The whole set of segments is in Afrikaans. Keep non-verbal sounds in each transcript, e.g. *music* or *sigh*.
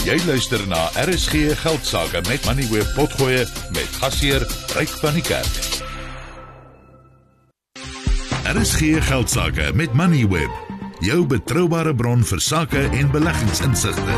Jy luister na RSG Geldsaake met Money Web Potgoe met gasheer Ryk van die Kerk. RSG Geldsaake met Money Web, jou betroubare bron vir sake en beleggingsinsigte.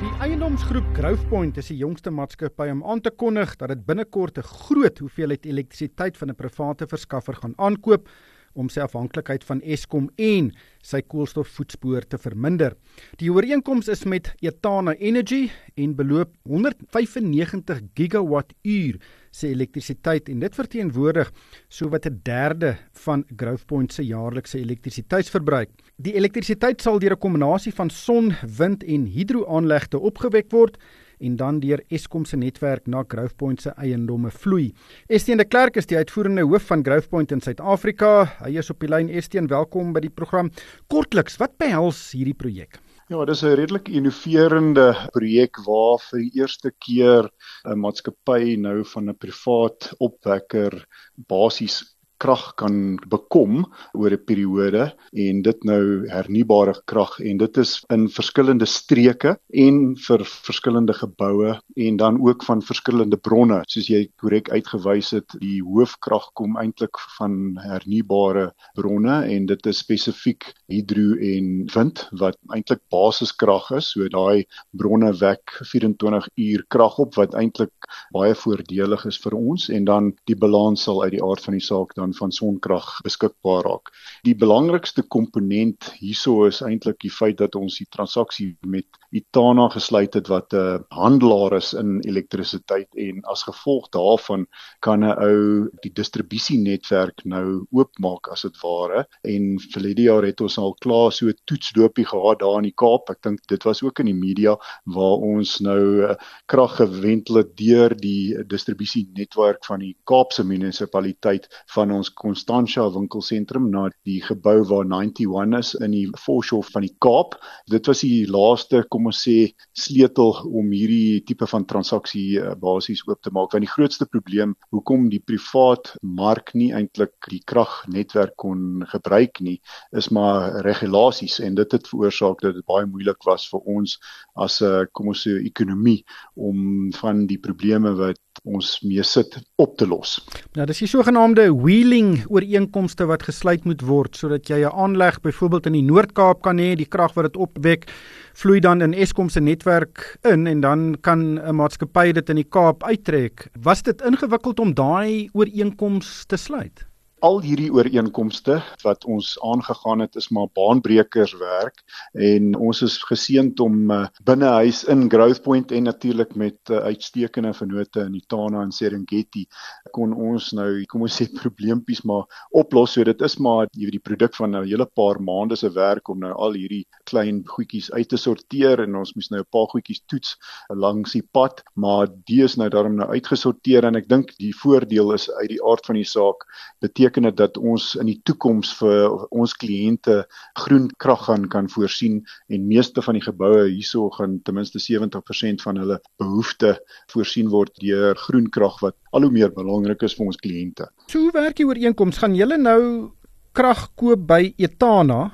Die eiendomsgroep Growthpoint is die jongste maatskappy om aan te kondig dat dit binnekort 'n groot hoeveelheid elektrisiteit van 'n private verskaffer gaan aankoop om sy afhanklikheid van Eskom en sy koolstofvoetspoor te verminder. Die ooreenkoms is met Etana Energy en beloop 195 gigawatt uur se elektrisiteit en dit verteenwoordig sowat 'n derde van Growthpoint se jaarlikse elektrisiteitsverbruik. Die elektrisiteit sal deur 'n kombinasie van son, wind en hidroaanlegte opgewek word en dan deur Eskom se netwerk na Growthpoint se eiendomme vloei. Estienne de Klerk is die uitvoerende hoof van Growthpoint in Suid-Afrika. Hy is op die lyn. Estienne, welkom by die program. Kortliks, wat behels hierdie projek? Ja, dis 'n redelik innoverende projek waar vir die eerste keer 'n maatskappy nou van 'n privaat opwekker basies krag kan bekom oor 'n periode en dit nou hernubare krag en dit is in verskillende streke en vir verskillende geboue en dan ook van verskillende bronne. Soos jy korrek uitgewys het die hoofkrag kom eintlik van hernubare bronne en dit is spesifiek hidro en wind wat eintlik basiskrag is. So daai bronne wek 24 uur krag op wat eintlik baie voordelig is vir ons en dan die balans sal uit die aard van die saak dan van sonkrag beskikbaar raak. Die belangrikste komponent hierso is eintlik die feit dat ons die transaksie met Itana gesluit het wat 'n handelaar is in elektrisiteit en as gevolg daarvan kan 'n ou die distribusienetwerk nou oopmaak as dit ware en vir die jaar het ons al klaar so 'n toetsloopie gehad daar in die Kaap. Ek dink dit was ook in die media waar ons nou eh, krag gewentel het deur die distribusienetwerk van die Kaapse munisipaliteit van ons Constantia winkelsentrum na die gebou waar 91 is in die foreshore van die Kaap. Dit was die laaste, kom ons sê, sleutel om hierdie tipe van transaksie uh, basies oop te maak. Want die grootste probleem hoekom die privaat mark nie eintlik die kragnetwerk kon gebruik nie, is maar regulasies en dit het veroorsaak dat dit baie moeilik was vir ons as 'n uh, kom ons sê ekonomie om van die probleme wat ons mee sit op te los. Nou dis die sogenaamde wheeling ooreenkomste wat gesluit moet word sodat jy 'n aanleg byvoorbeeld in die Noord-Kaap kan hê, die krag wat dit opwek vloei dan in Eskom se netwerk in en dan kan 'n maatskappy dit in die Kaap uittrek. Was dit ingewikkeld om daai ooreenkoms te sluit? Al hierdie ooreenkomste wat ons aangegaan het is maar baanbrekers werk en ons is geseënd om uh, binne huis in Growthpoint en natuurlik met uh, uitstekende vennote in Itana en Serengeti kon ons nou kom ons sê *laughs* probleempies maar oplos. So dit is maar jy weet die produk van 'n hele paar maande se werk om nou al hierdie klein goedjies uit te sorteer en ons moes nou 'n paar goedjies toets langs die pad maar die is nou daarom nou uitgesorteer en ek dink die voordeel is uit die aard van die saak beteken beteken dit dat ons in die toekoms vir ons kliënte groen krag gaan kan voorsien en meeste van die geboue hierso gaan ten minste 70% van hulle behoeftes voorsien word deur groen krag wat al hoe meer belangrik is vir ons kliënte. So hoe werk die ooreenkoms? Gaan julle nou krag koop by Etana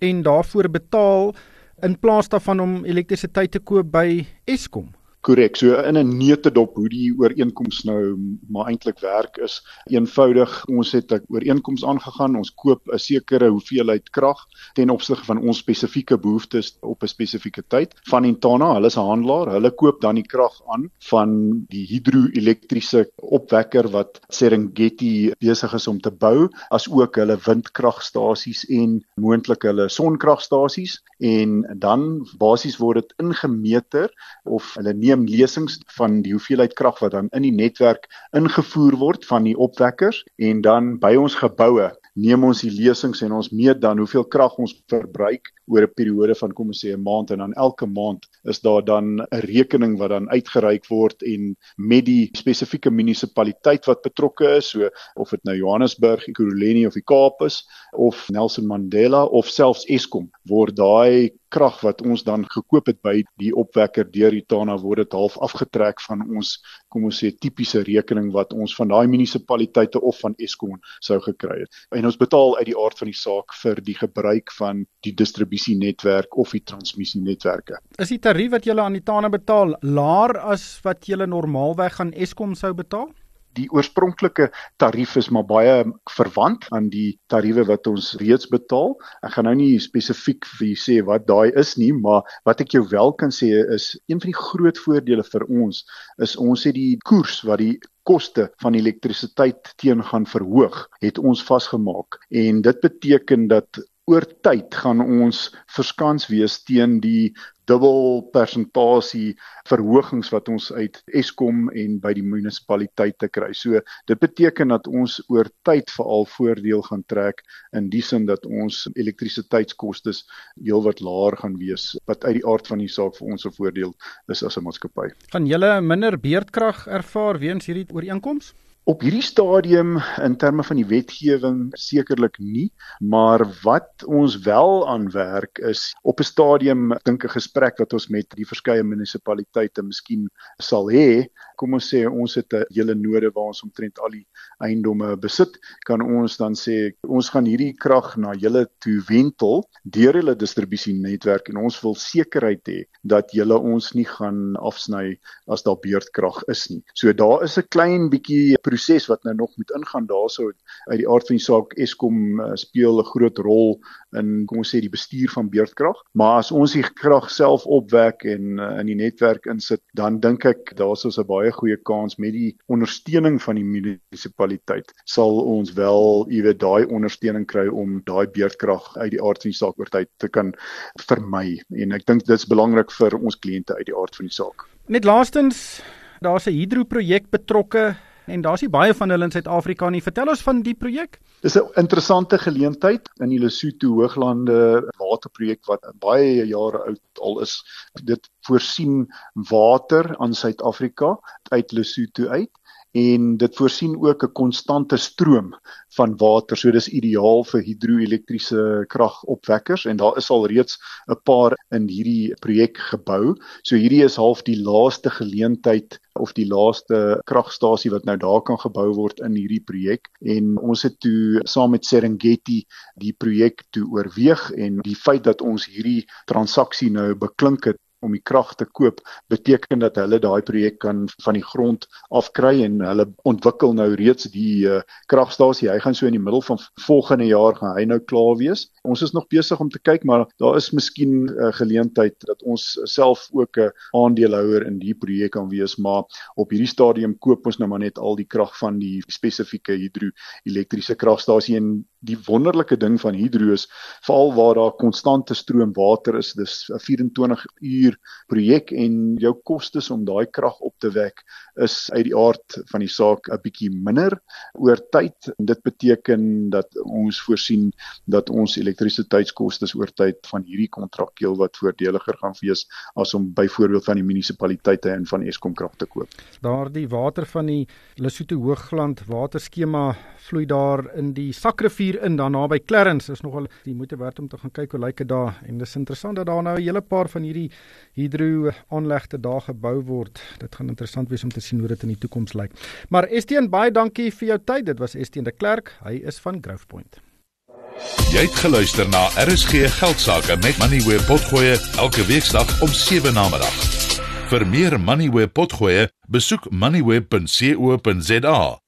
en daarvoor betaal in plaas daarvan om elektrisiteit te koop by Eskom? Korrek. So in 'n neutedop hoe die ooreenkoms nou maar eintlik werk is eenvoudig. Ons het 'n ooreenkoms aangegaan. Ons koop 'n sekere hoeveelheid krag ten opsigte van ons spesifieke behoeftes op 'n spesifieke tyd van Intana. Hulle is 'n handelaar. Hulle koop dan die krag aan van die hidroelektriese opwekker wat Serengeti besig is om te bou, as ook hulle windkragstasies en moontlik hulle sonkragstasies en dan basies word dit ingemeter of hulle neem lesings van die hoeveelheid krag wat dan in die netwerk ingevoer word van die opwekkers en dan by ons geboue neem ons die lesings en ons meet dan hoeveel krag ons verbruik oor 'n periode van kom ons sê 'n maand en dan elke maand is daar dan 'n rekening wat dan uitgereik word en met die spesifieke munisipaliteit wat betrokke is so of dit nou Johannesburg, Ekurhuleni of die Kaap is of Nelson Mandela of selfs Eskom word daai krag wat ons dan gekoop het by die opwekker deur Itana word dit half afgetrek van ons kom ons sê tipiese rekening wat ons van daai munisipaliteite of van Eskom sou gekry het. En en ons betaal uit die aard van die saak vir die gebruik van die distribusienetwerk of die transmissienetwerke. Is die tarief wat julle aan die tane betaal laer as wat julle normaalweg aan Eskom sou betaal? Die oorspronklike tarief is maar baie verwant aan die tariewe wat ons reeds betaal. Ek gaan nou nie spesifiek vir sê wat daai is nie, maar wat ek jou wel kan sê is een van die groot voordele vir ons is ons het die koers wat die koste van elektrisiteit teen gaan verhoog, het ons vasgemaak en dit beteken dat oor tyd gaan ons verskans wees teen die dubbel persentasie verhogings wat ons uit Eskom en by die munisipaliteite kry. So dit beteken dat ons oor tyd veral voordeel gaan trek in die sin dat ons elektrisiteitskoste heelwat laer gaan wees wat uit die aard van die saak vir ons 'n voordeel is as 'n maatskappy. Gaan julle minder beurtkrag ervaar weens hierdie ooreenkoms? Op hierdie stadium in terme van die wetgewing sekerlik nie, maar wat ons wel aan werk is op 'n stadium dink 'n gesprek wat ons met die verskeie munisipaliteite miskien sal hê. Kom ons sê ons het 'n hele node waar ons omtrent al die eiendomme besit, kan ons dan sê ons gaan hierdie krag na julle toe wentel deur hulle distribusienetwerk en ons wil sekerheid hê dat julle ons nie gaan afsny as daar beurtkrag is nie. So daar is 'n klein bietjie proses wat nou nog moet ingaan daarso uit die aard van die saak Eskom uh, speel 'n groot rol in kom ons sê die bestuur van beurtkrag maar as ons die krag self opwek en uh, in die netwerk insit dan dink ek daar's ons 'n baie goeie kans met die ondersteuning van die munisipaliteit sal ons wel jy weet daai ondersteuning kry om daai beurtkrag uit die aard van die saak oor tyd te kan vermy. En ek dink dit is belangrik vir ons kliënte uit die aard van die saak. Net laastens daar's 'n hidroprojek betrokke en daar's nie baie van hulle in Suid-Afrika nie. Vertel ons van die projek. Dis 'n interessante geleentheid in die Lesotho Hooglande waterprojek wat baie jare oud al is. Dit voorsien water aan Suid-Afrika uit Lesotho uit en dit voorsien ook 'n konstante stroom van water. So dis ideaal vir hidroelektriese kragopwekkers en daar is al reeds 'n paar in hierdie projek gebou. So hierdie is half die laaste geleentheid of die laaste kragstasie wat nou daar kan gebou word in hierdie projek en ons het toe saam met Serengeti die projek toe oorweeg en die feit dat ons hierdie transaksie nou beklink het om die krag te koop beteken dat hulle daai projek kan van die grond afkry en hulle ontwikkel nou reeds die uh, kragstasie. Hy gaan so in die middel van volgende jaar gaan hy nou klaar wees. Ons is nog besig om te kyk maar daar is miskien 'n uh, geleentheid dat ons self ook 'n aandeelhouer in die projek kan wees, maar op hierdie stadium koop ons nou maar net al die krag van die spesifieke hidroelektriese kragstasie en die wonderlike ding van hidro is veral waar daar konstante stroom water is dis 'n 24 uur projek en jou kostes om daai krag op te wek is uit die aard van die saak 'n bietjie minder oor tyd en dit beteken dat ons voorsien dat ons elektrisiteitskoste oor tyd van hierdie kontrak heelwat voordeliger gaan wees as om byvoorbeeld van die munisipaliteite en van Eskom krag te koop. Daardie water van die Lesotho Hoogland waterskema vloei daar in die Sakrivier rivier in daar naby Clarence is nogal die moeite werd om te gaan kyk hoe lyk dit daar en dis interessant dat daar nou 'n hele paar van hierdie hidro aanlegte daar gebou word. Dit gaan interessant wees om te sien hoe dit in die toekoms lyk. Maar Estienne baie dankie vir jou tyd. Dit was Estienne de Klerk. Hy is van Growthpoint. Jy het geluister na RSG Geldsaake met Money where potgoe elke weeksdag om 7 na middag. Vir meer Money where potgoe, besoek moneyweb.co.za